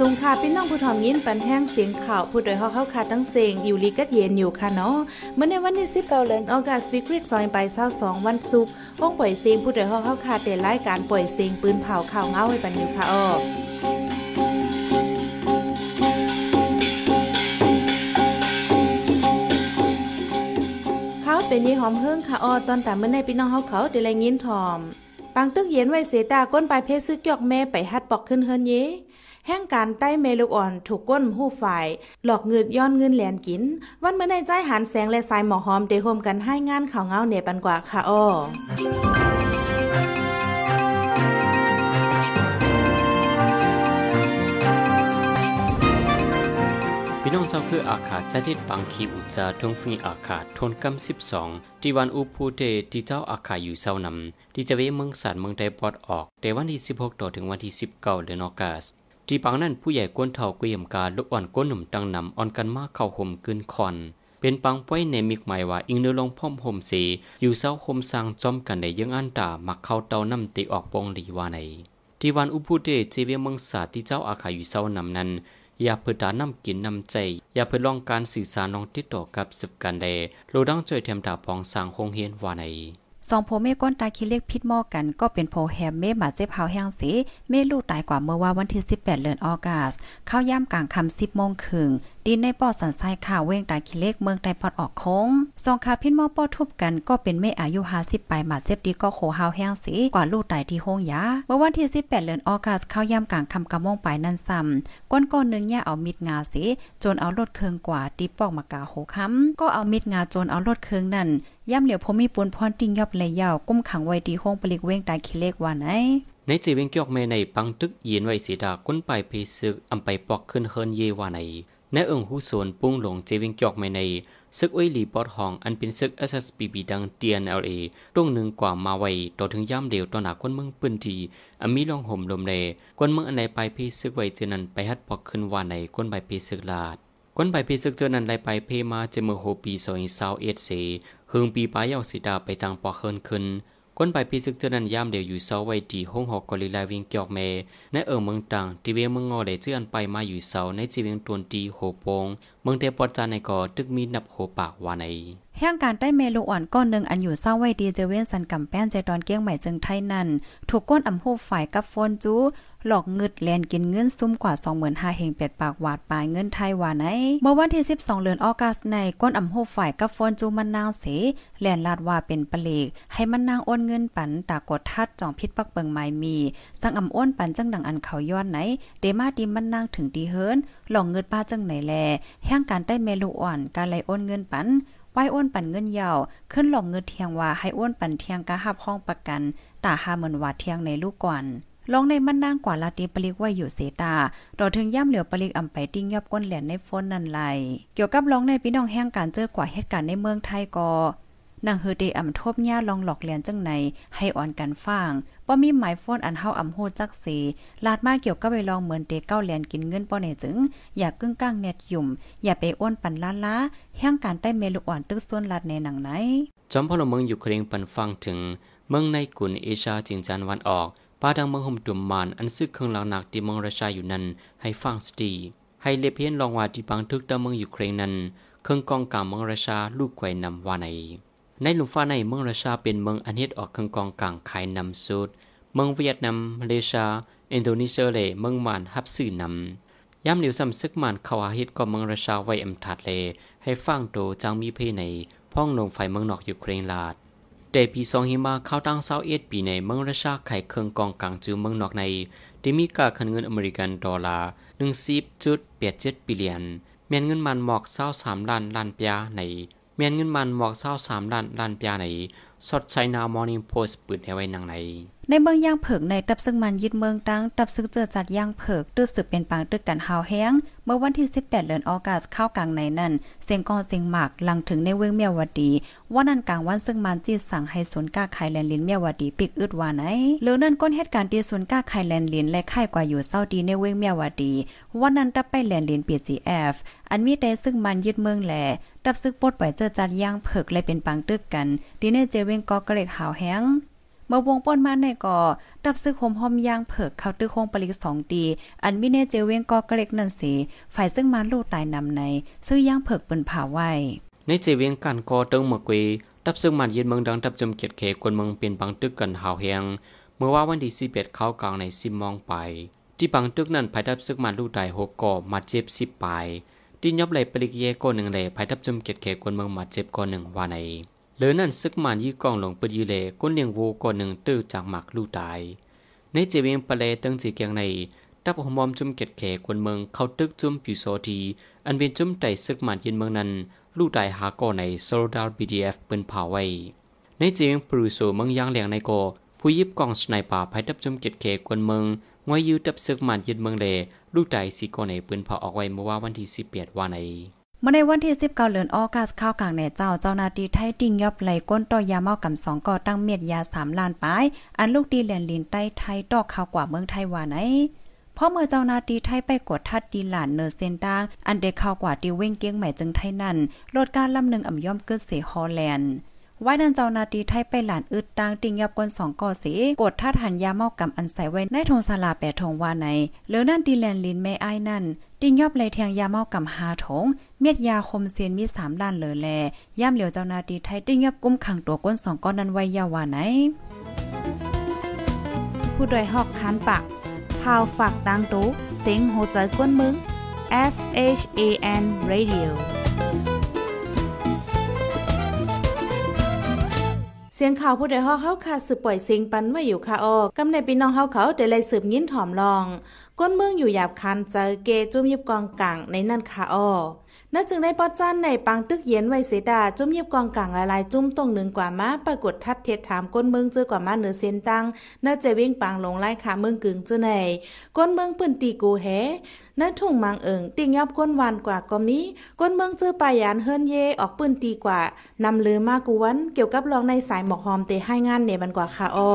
สงค่ะพี่น้องผู้ถ่อมยินปันแห้งเสียงข่าวผู้โดยเฮาเข้าขาดตั้งเสียงอยู่ลีกัดเย็นอยู่ค่ะเนาะเมื่อในวันที่10เกาเดือนออกัสวิกฤตซอยไป22วันศุกร์ห้องปล่อยเสียงผู้โดยเฮาเข้าขาดเดรายการปล่อยเสียงปืนเผาข่าวเงาไว้ปันอยู่ค่ะอ้อเขาเป็นยี่หอมเฮิงค่ะออตอนตามเมื่อในพี่น้องเฮาเขาเดลัยยินทอมปังตึกเย็นไว้เสตาก้นปลายเพชรซึกยอกแม่ไปฮัดปอกขึ้นเฮิรนเย แห่งการใต้เมลูกอ่อนถูกก้นหู้ฝ่าย หลอกเงินย้อนเงินแหลนกิน วันเมื่อในใจหันแสงและสายหมอหอมเดโฮมกันให้งานข่าวเงาเนปันกว่าค่ะอ้อพี่น้องเจ้าคืออาคาจะทิดปังคีอุจาทงฟีอาคาทนกำสิบสองที่วันอุปูเตที่เจ้าอาคาอยู่เศร้านำที่จะเวเมืองสัตว์เมืองไดปอดออกในวันที่สิบหกต่อถึงวันที่สิบเก้าเดือนอากาศ ที่ปังนั้นผู้ใหญ่ก้นเท่ากุยมกาลุกอ่อนก้นหนุ่มตังนำอ่อนกันมากเข้าห่มกึนคอน เป็นปังป้อยในมิกหมายว่าอิงเนื้อลงพ่อมห่มสีอยู่เศร้าห่มสร้างจอมกันในยังอันตามักเข้าเตาน้ำตีออกปองลีวาในที่วันอุปูเตเจเวเมืองสัตว์ที่เจ้าอาคายอยู่เศร้านำนั้นอย่าเพื่อดานำกินนำใจ อย่าเพื่อลองการสื่อสารน้องติดต่อกับสืบกันใดโลดังจ่วยเทมดาปองสร้างคงเฮียนวาใน สองโพเมก้นตายคิเล็กพิษหม้อกันก็เป็นโพแฮมเมหมาเจ็บเฮาแห้งสีเมลูกตายกว่าเมื่อว่าวันที่ 18 เดือนออกัสเข้าย่ำกลางคำ10โมงครึ่ง ดินในปอสันไซข่าวเว้งตายคิเล็กเมืองไตปอดออกโค้งสองคาพิษหม้อป้อทุบกันก็เป็นเมอายุ50ปลายหมาเจ็บดีก็โคเฮาแห้งสีกว่าลูกตายที่ห้องยาเมื่อวันที่18เดือนออกัสเข้าย่ำกลางคำกะมงปลายนั่นซ้ำก้นก้อนนึงเนี่ยเอามิดงาสีจนเอารถเคืองกว่าตีปอกมากาโหค้ำก็เอามิดงาจนเอารถเคืองนั่นย่ำเหลียวพมีปูนพรติงยับเลยยาวกุ้มขังไว้ดีห้องปลิกเว้งตายคิเล็กว่าไหนในจีเวงเกียกเมในปังตึกเย็นไว้สีดาก้นไปเพซึกอำไปปอกขึ้นเฮินเยว่าใน ในเอิงหูสวนปุ้งหลงเจเวงเกียกเมในซึกอ้ยหลีปอดห้องอันเป็นซึก SSPB ดัง TNLA ตรงหนึ่งกว่ามาไว้ต่อถึงย่ำเดียวต่อหนาคนเมืองปืนทีอมีลองห่มลมเลคนเมืองอันไหนไปเพซึกไว้เจนันไปฮัดปอกขึ้นว่าในคนไปเพซึกลาดคนไปเพซึกเจนันไลไปเพมาเจเมโฮปีซอยซาวเอสเซหึงปีปลายเอาสีดาไปจังปอเคินขึ้น คนไปปีซึกเจนันยามเดียวอยู่เสาไว้ดีห้องหอกกอลิลาวิงเกียวเมในเอ่อเมืองต่างที่เวียงเมืองงอได้เจื่อนไปมาอยู่เสาในจีเวียงตวนตีโหโปงเมืองเตปอดจานในก่อตึกมีนับโหปากวาใน แห่งการใต้เมลูอ่อนก้อนหนึ่งอันอยู่เศร้าไว้ดีเจเว้นสันกำแป้นใจตอนเกี้ยงใหม่จึงไทยนั่น ถูกก้นอำโหฝ่ายกับฟอนจูหลอกเงิดแลนกินเงินซุ่มกว่า 25,000เฮงเป็ดปากหวาดปลายเงินไทยว่าไหนเมื่อวันที่ 12 เดือนออกัสในก้นอำโหฝ่ายกับฟอนจูมันนางเสแลนลาดว่าเป็นปเลก ให้มันนางโอนเงินปันตากดทัดจ่องพิษปักเปิงไม้มี สังอำอ้นปันจังดังอันเขาย้อนไหน เดมาดีมันนางถึงดีเฮิรนหลอกเงินป้าจังไหนแลแห่งการได้เมลูอ่อนการไหลโอนเงินปัน ไว้อ้วนปันเงินยาวขึ้นหลอกเงินเทียงว่าให้อ้วนปันเทียงกะหับห้องประกันตาหาเหมือนว่าเทียงในลูกก่อนลองในมันนางกว่าลาตีปลิกไว้อยู่เสตาดอถึงย่ำเหลียวปลิกอำไปติ้งยับก้นแหลนในฝนนันไหล เกี่ยวกับลองในพี่น้องแห่งการเจอกว่าเหตุการณ์ในเมืองไทยก็ นางเฮเดอำทบหญ้าลองหลอกเลียนจังไหนให้อ่อนกันฟังบ่มีหมายโฟนอันเฮาอำโหจักเสลาดมาเกี่ยวกับไปลองเหมือนเตเก้าแลนกินเงินป้อเนจึง อย่ากึ่งก้างเน็ตยุ่ม อย่าไปอ้วนปันล้าล้าแห่งการใต้เมลูอ่อนตึกส่วนลาดในหนังไหนจอมพลเมืองอยู่เครงปันฟังถึง เมืองในกุนเอเชียจิงจันวันออกป้าดังเมืองห่มดุมมานอันซึกเครื่องลางหนักที่เมืองราชาอยู่นั้นให้ฟังสตีให้เลเพียนลองว่าที่ปังทึกตะเมืองอยู่เครงนั้นเครื่องกองกลางเมืองราชาลูกไข่นำว่าใน ในหลุมฟ้าในเมืองราชาเป็นเมืองอันเฮ็ดออกเครื่องกองกลางขายนำสุด เมืองเวียดนามมาเลเซียอินโดนีเซียเลเมืองมานฮับสื่อนำย่ำเหลียวซ้ำซึกมันเขาอาฮิตก็เมืองราชาไว้อำทัดเล ให้ฟังโตจังมีเพในพ้องลงไฟเมืองนอกอยู่เครงลาดแต่ปีสองหิมาเข้าตั้งเศร้าเอ็ดปีในเมืองราชาไข่เครื่องกองกลางจือเมืองนอกในที่มีกาคันเงินอเมริกันดอลลาร์หนึ่งสิบจุดแปดเจ็ดบิลเลียนเมียนเงินมันหมอกเศร้าสามล้านล้านปียใน เมียนเงินมันหมอกเศร้าสามดันดันปียาในสดใช้นาวมอร์นิ่งโพสต์ปืนให้ไว้นางในในเมืองย่างเผิกในตับซึ่งมันยึดเมืองตั้งตับซึ่งเจอจัดย่างเผิกตื้อสืบเป็นปางตึกกันหาวแห้ง เมื่อวันที่ 18 เดือนออกัสเข้ากลางในนั้น เสียงกอเสียงหมากลังถึงในเวงเมียวดี ว่านั่นกลางวันซึ่งมันจีสั่งให้ศูนย์ก้าไข่แลนลินเมียวดีปิกอึดว่าไหนหรือนั่นก้นเหตุการณ์ที่ศูนย์ก้าไข่แลนลินและไข่กว่าอยู่เศร้าดีในเวงเมียวดีว่านั่นตับไปแลนลิน PGF อันมีแต่ซึ่งมันยึดเมืองแหล่ตับซึกปดปล่อยเจอจัดย่างเผิกเลยเป็นปางตึกกันดีเนเจเวงกอกระเล็กหาวแห้งเมื่อวงป้นมาในก่อดับซึกโฮมหอมยางเผิกเข้าตึกโคงปลิก2ตีอันมิเนเจเวงก็กเล็กนั่นสิฝ่ายซึ่งมาลูกตายนำใน ซื้อยางเผิกเปิ้นผ่าไว้ในเจเวียงกันก็ตึงเมื่อกวีดับซึ่งมันยืนเมืองดังดับจมเกียรติเขกวนเมืองเป็นบางตึกกันหาวแหงเมื่อว่าวันที่11เอ็ดเข้ากลางในซิมมองไป ที่บางตึกนั้นภายดับซึ่งมันลูกตายหกก่อมาเจ็บ10ปลายที่ยอบไหลปลิกเยโกหนึ่งเลยภายดับจมเกียรติเขกวนเมืองมาเจ็บก่อหนึ่งว่าใน เหลือนั่นซึกมันยี่กองหลงปืนยีเลก้นเลียงโวก่อนหนึ่งตื้อจากหมักลูกตาย ในเจเวียงปะเลตึงสีเกียงในดับหมอมจุ่มเกตแขกวนเมืองเข้าตึกจุ่มผิวโซทีอันเป็นจุ่มไตซึกมันยินเมืองนั้นลูกตายหาก่อในโซลดาร์บีดีเอฟเป็นเผาไว้ ในเจเวียงปรูโซเมืองยางแหลงในโกผู้ยิบกองสไนป่าภายดับจุ่มเกตแขกวนเมืองงวยยืดดับซึกมันยินเมืองเลลูกตายสีก่อในปืนเผาออกไว้เมื่อว่าวันที่18วันใน เมื่อในวันที่19เดือนออกัสข้าวกลางแหน่เจ้าเจ้านาทีไทยติ่งยอบไหลก้นต่อยาเมากำสองก่อตั้งเม็ดยา3ล้านปลาย อันลูกดีแลนลินใต้ไทยตอกข้าวกว่าเมืองไทยว่าไหนพราะเมื่อเจ้านาทีไทยไปกดทัดดีหลานเนอร์เซนตางอันเด็กข้าวกว่าตีเว้งเกี้ยงใหม่จึงไทยนั่นลดการลำหนึ่งอ่ำย่อมเกิดเสฮอลแลนด์ ไว้นันเจ้านาทีไทยไปหลานอึดตังติงยับกวนสองก่อสีกดท่าทันยาเมากำอันใส่ไว้ในทงสลาแปดทงว่าไหนเหลือนั่นดีแลนลินไม่อ้ายนั่นติงยอบเลยแทงยาเมากำหาถง เม็ดยาคมเซียนมีสามด้านเหลือแลย่ำเหลียวเจ้านาทีไทยติงยอบกุ้มขังตัวก้นสองก้อนนั้นไว้ยาว่าไหน ผู้โดยหอกคันปากพาวฝากดังตู้เสียงโหใจกวนมึง S H A N Radio เสียงข่าวผู้ใดฮอกเขาคาสืบปล่อยเสียงปันไว้อยู่ค่ะออกกำในพี่น้องเฮาเขาได้เลยสืบยินถ่อมลอง ก้นเมืองอยู่หยาบคันเจอเกจุ่มยิบกองกลางในนั่นค่ะออ น่าจึงได้ปอดจ้านในปังตึกเย็นไว้เสดาจุ่มยิบกองกลางหลายๆ จุ่มตรงหนึ่งกว่ามาปรากฏทัดเทียดถามก้นเมืองเจอกว่ามาเหนือเส้นตังน่าจะวิ่งปังลงไล่ขาเมืองกึ่งเจอในก้นเมืองปืนตีกูแฮน่าทุ่งมังเอิงติงยับก้นวานกว่าก็มีก้นเมืองเจอปายานเฮิรนเยออกปืนตีกว่านำลือมากูวันเกี่ยวกับรองในสายหมอกหอมเตะให้งานเนบันกว่าค่ะอ้อ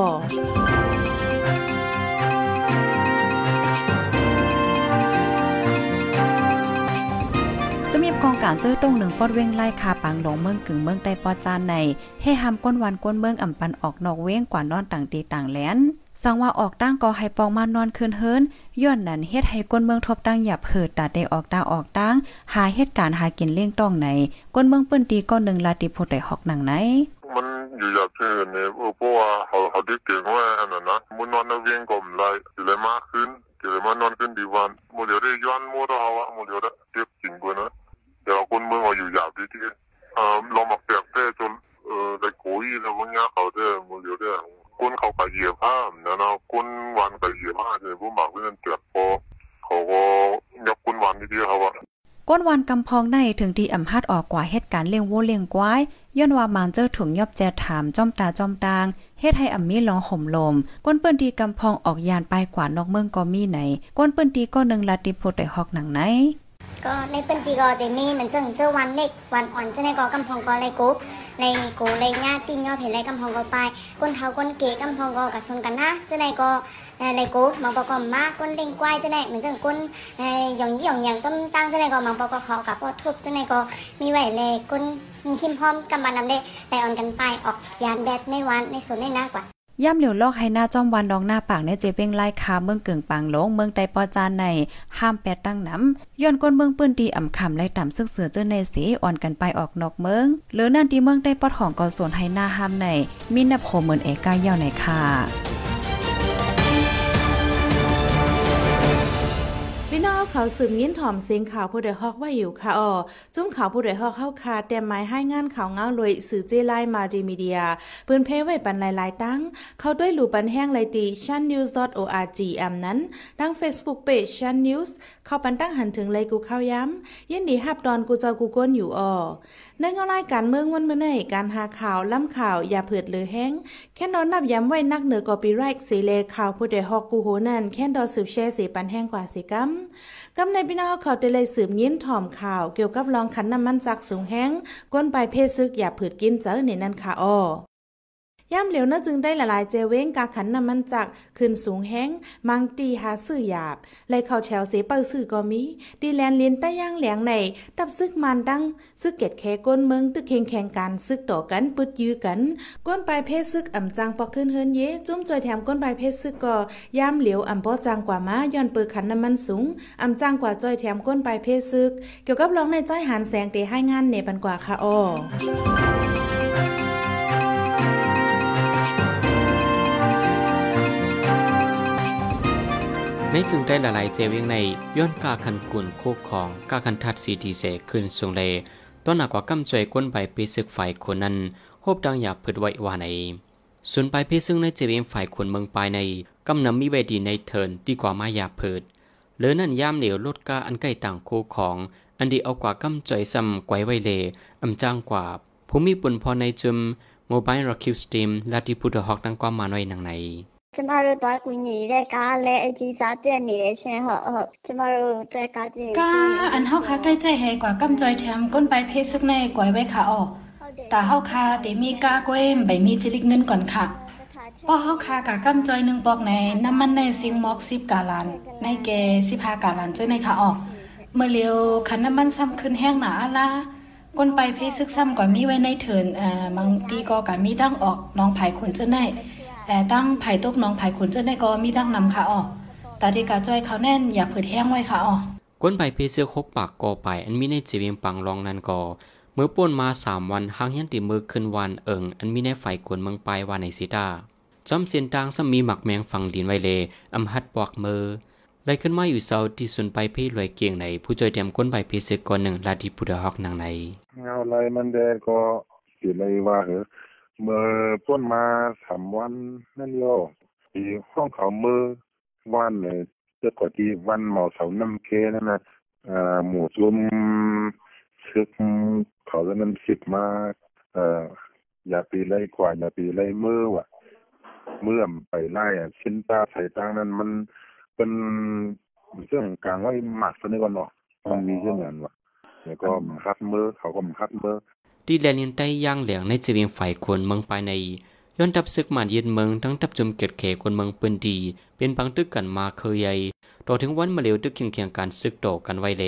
องการเจ้อตรงหนึ่งปอดเว้งไล่คาปังหลงเมืองกึ่งเมืองใต้ปอจานในให้หำก้นวันก้นเมืองอ่ำปันออกนอกเว้งกว่านอนต่างตีต่างแหลนสังว่าออกตั้งก็ให้ปองมานอนคืนเฮิรนย้อนนั้นเฮ็ดให้ก้นเมืองทบตั้งหยับเหิดตาได้ออกตาออกตั้งหาเหตุการณ์หากินเลี้ยงต้องไหนก้นเมืองปื้นตีก้อนหนึ่งลาติโพได้หอกหนังไหนมันอยู่หยับเชิญเนี่ยเพราะว่าเขาเขาได้เก่งว่าอันนั้นนะมุนนอนนเวียงก็ไม่ไรจะเลยมากขึ้นจะเลยมานอนขึ้นดีวันมูเดียวได้ย้อนมัวเขาอะมูเดียวได้เจ็บจริงกว่านะ เดี๋ยวคนเมืองเขาอยู่หยาบดีที่เออลองมาเปรียบเทียบจนเออได้กุยแล้วมันยาเขาได้มูเดียวได้คนเขาก็เหยียบผ้านะนะคนวันก็เหยียบผ้าเลยผู้หมักเพื่อนเจ็บพอเขาก็ยับคนวันดีๆเขาว่าก้นวันกำพองในถึงที่อ่ำฮัดออกกว่าเหตุการณ์เลี้ยงวัวเลี้ยงควายย้อนว่ามานเจอถุงยอบแจถามจ้อมตาจ้อมตางเฮ็ดให้อ่ำมีร้องห่มลม ก้นเปิ้นดีกำพองออกยานไปกว่านอกเมืองก็มีไหน ก้นเปิ้นดีก็นึงลาติโพได้ฮอกหนังไหน ก็ในเป็นตีก็เดมีเหมือนเจิงเจอวันเล็กวันอ่อนจะในก็กำพองก็เลยกูในกูเลยญาติยอเห็นไรกำพองก็ไปก้นเท้าก้นเก๋กำพองก็กับซุนกันนะจะในก็ในกูมังปอกมาก้นเด้งกวายจะในเหมือนเจิงก้นหยองยี่หยองหยางต้มตั้งจะในก็มังปอกเขากับปอทุบจะในก็มีไหวเลยก้นมีคิมพร้อมกำบันนำได้ไปอ่อนกันไปออกยานแบดในวันในสวนในนากว่า ย่ำเหลียวลอกให้หน้าจอมวันดองหน้าปากในเจเป้งไล่คาเมืองเกิงปางหลงเมืองไตปอจานในห้ามแปดตั้งน้ำย้อนก้นเมืองปืนดีอ่ำคำไล่ต่ำซึกเสือเจ้าในสีอ่อนกันไปออกนอกเมืองหรือนั่นที่เมืองไตปอดของกอส่วนให้หน้าห้ามในมินบโคเหมือนเอกาเย่าในค่ะ เขาสืบยินถ่อมเสียงข่าวผู้ใดฮอกไว้อยู่ค่ะอ๋อจุ้มข่าวผู้ใดฮอกเข้าคาแต่ไม้ให้งานข่าวเงาลยสื่อเจไลมาดีมีเดียปืนเพไว้ปันหลายๆตั้ง เขาด้วยหลู่ปันแห้งไลตี channnews.org อำนั้นดัง Facebook page chan news เข้าปันตั้งหันถึงเลยกูเข้าย้ำยินดีฮับดอนกูเจ้ากูก้นอยู่อ๋อในเงาไล่การเมืองวันเมื่อไหร่การหาข่าวล้ำข่าวอย่าเผือดหรือแห้งแค่นอนนับย้ำไว้นักเหนือกอปีไรค์สีเลข่าวผู้ใดฮอกกูโหนั่นแค่ดอสืบแช่สีปันแห้งกว่าสีกัม กำในพี่น้องเขาได้เลยสืบยิ้นถ่อมข่าว เกี่ยวกับรองขันน้ำมันจากสูงแห้งก้นใบเพศซึกอย่าผืดกินเจอในนั้นค่ะอ้อ ย่ำเหลวน่าจึงได้ละลายเจเว้งกาขันน้ำมันจักขึ้นสูงแห้ง มังตีหาซื้อหยาบไล่เข้าแถวเสเปิลซื้อก็มีดีแลนเลียนใต้ย่างแหลงในตับซึกมันดังซึกเก็ดแคก้นเมืองตึกเข่งแข่งกันซึกต่อกันปึดยื้อกัน ก้นปลายเพศซึกอ่ำจังปอกขึ้นเฮินเยจุ้มจอยแถมก้นปลายเพศซึกก็ย่ำเหลวอ่ำป้อจังกว่ามาย้อนเปิดขันน้ำมันสูงอ่ำจังกว่าจอยแถมก้นปลายเพศซึก เกี่ยวกับร้องในใจหันแสงเตให้งานเนปันกว่าค่ะอ้อ ในจึงได้ละลายเจวียงในย้อนกาคันกุนโคกของกาคันทัดซีดีเซขึ้นสูงเลต้นหนักกว่ากำจอยก้นใบปีศึกฝ่ายคนนั้นโฮบดังอยากพืดไว้ว่าในส่วนไปเพซึ่งในเจวียงฝ่ายคนเมืองปลายในกำนำมีเวดีในเทินดีกว่ามาอยากเพิดเหลือนั่นย่ามเหลวลดกาอันใกล้ต่างโคของ อันดีเอากว่ากำจอยซ้ำไกวไวเลอำจ้างกว่าภูมิปุ่นพอในจุมโมบายร็อกคิวสตีมและที่พุทธฮอกดังกว่ามาหน่อยหนังใน ကျမတို့သွားကူညီတဲ့ကားလည်းအကြီးစားတက်နေတယ်ရှင်ဟုတ်ဟုတ်ကျမတို့တဲ့ကားကြည့် กาอันเฮาคาใกล้ใจแฮกว่ากำจอยแถมก้นไปเพซึกในกวยไว้ค่ะอ้อแต่เฮาคาเตมีกาก้วยใบมีจิลิกเงินก่อนค่ะป้อเฮาคากะกำจอยหนึ่งปอกในน้ำมันในซิงมอกสิบกาลัน ในเกสิพากาลันเจ้าในค่ะอ้อเมื่อเลียวคันน้ำมันซ้ำขึ้นแห้งหนาละก้นไปเพซึกซ้ำก่อนมีไว้ในเถินเอ่อบางทีก็กะมีตั้งออกน้องไผ่ขุนเจ้าในแ ต่ตั้งไผ่ตกน้องไผ่ขุนเจ้าในก็มีตั้งนำค่ะอ้อแต่ที่กะจ้อยเขาแน่นอย่าผืดแห้งไว้ค่ะอ้อก้นใบเพเสื้อคกปากกอไป อันมีในจีเวียงปังรองนันกอเมื่อป่นมาสามวันหางยันติมือขึ้นวันเอิงอันมีในไฟกวนเมืองปลายวันในสีดาจอมเสียนตางสมีหมักแมงฟังดินไวเลอำหัดปอกมือไล่ขึ้นมาอยู่เสาที่สุนไปพี่รวยเกียงในผู้จอยเตรียมก้นใบเพเสื้อก่อนหนึ่งลาดิพุดฮอกนางในเงาอะไรมันแดงก็สิเลยว่าเหอะ เมื่อพ้นมาสามวันนั่นโยที่ห้องเขาเมื่อวันเนี่ยเจ้ากว่าที่วันหมอเสาน้ำเคนั่นนะอ่าหมู่ซุมซึกเขาจะนั้นสิบมาเอ่ออย่าปีไล่กว่าอย่าปีไล่เมื่อว่ะเมื่อมไปไล่อะชิ้นตาใส่ตางนั้นมันเป็นเรื่องกลางไว้หมักซะนี่ก่อนเนาะมันมีเรื่องนั้นว่ะแล้วก็มาคัดเมื่อเขาก็มาคัดเมื่อ ที่แลนินใต้ย่างเหลียงในจีเวียงไฟคนเมืองปลายใน ย้อนทับซึกมาเย็นเมืองทั้งทับจุมเกิดเขคนเมืองปืนดี เป็นปังตึกกันมาเคยใหญ่ต่อถึงวันมาเร็วตึกเคียงเคียงการซึกโตกันไวเล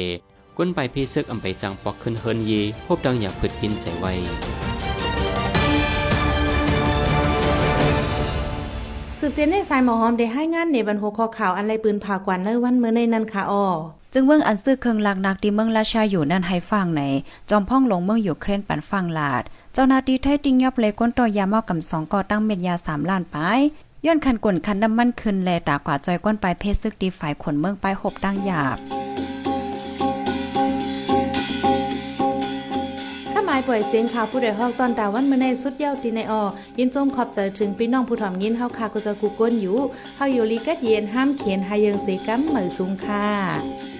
ก้นไปพี่ซึกอำไปจังปอกขึ้นเฮินเยพบดังอยากพืดกินใจไว้สืบเสียนในสายหมอหอมได้ให้งานในบรรโหคอข่าวอันไรปืนผ่ากวนเลยวันเมื่อในนันค่ะอ้อ จึงเมืองอันซื้อเครื่องลักนักที่เมืองราชาอยู่นั่นให้ฟังในจอมพ่องลงเมืองอยู่เครนปันฟังลาด เจ้านาที่ไทยติงยับเลยก้นต่อยาเมากำสองก่อตั้งเม็ดยาสามล้านไปย้อนคันกวนคันน้ำมันขึ้นแลตากว่าจอยก้นไปเพศซึกดีฝ่ายขนเมืองไปหบดังหยาบข้าหมายปล่อยเสียงข่าวผู้ใดฮอกตอนตาวันเมื่อในสุดเย้าตีในออยินจมขอบใจถึงพี่น้องผู้ถ่อมยินเฮาคาก็จะกูก้นอยู่เฮาอยู่ลีกัดเย็นห้ามเขียนหายังเสกัมเหมือสูงค่ะ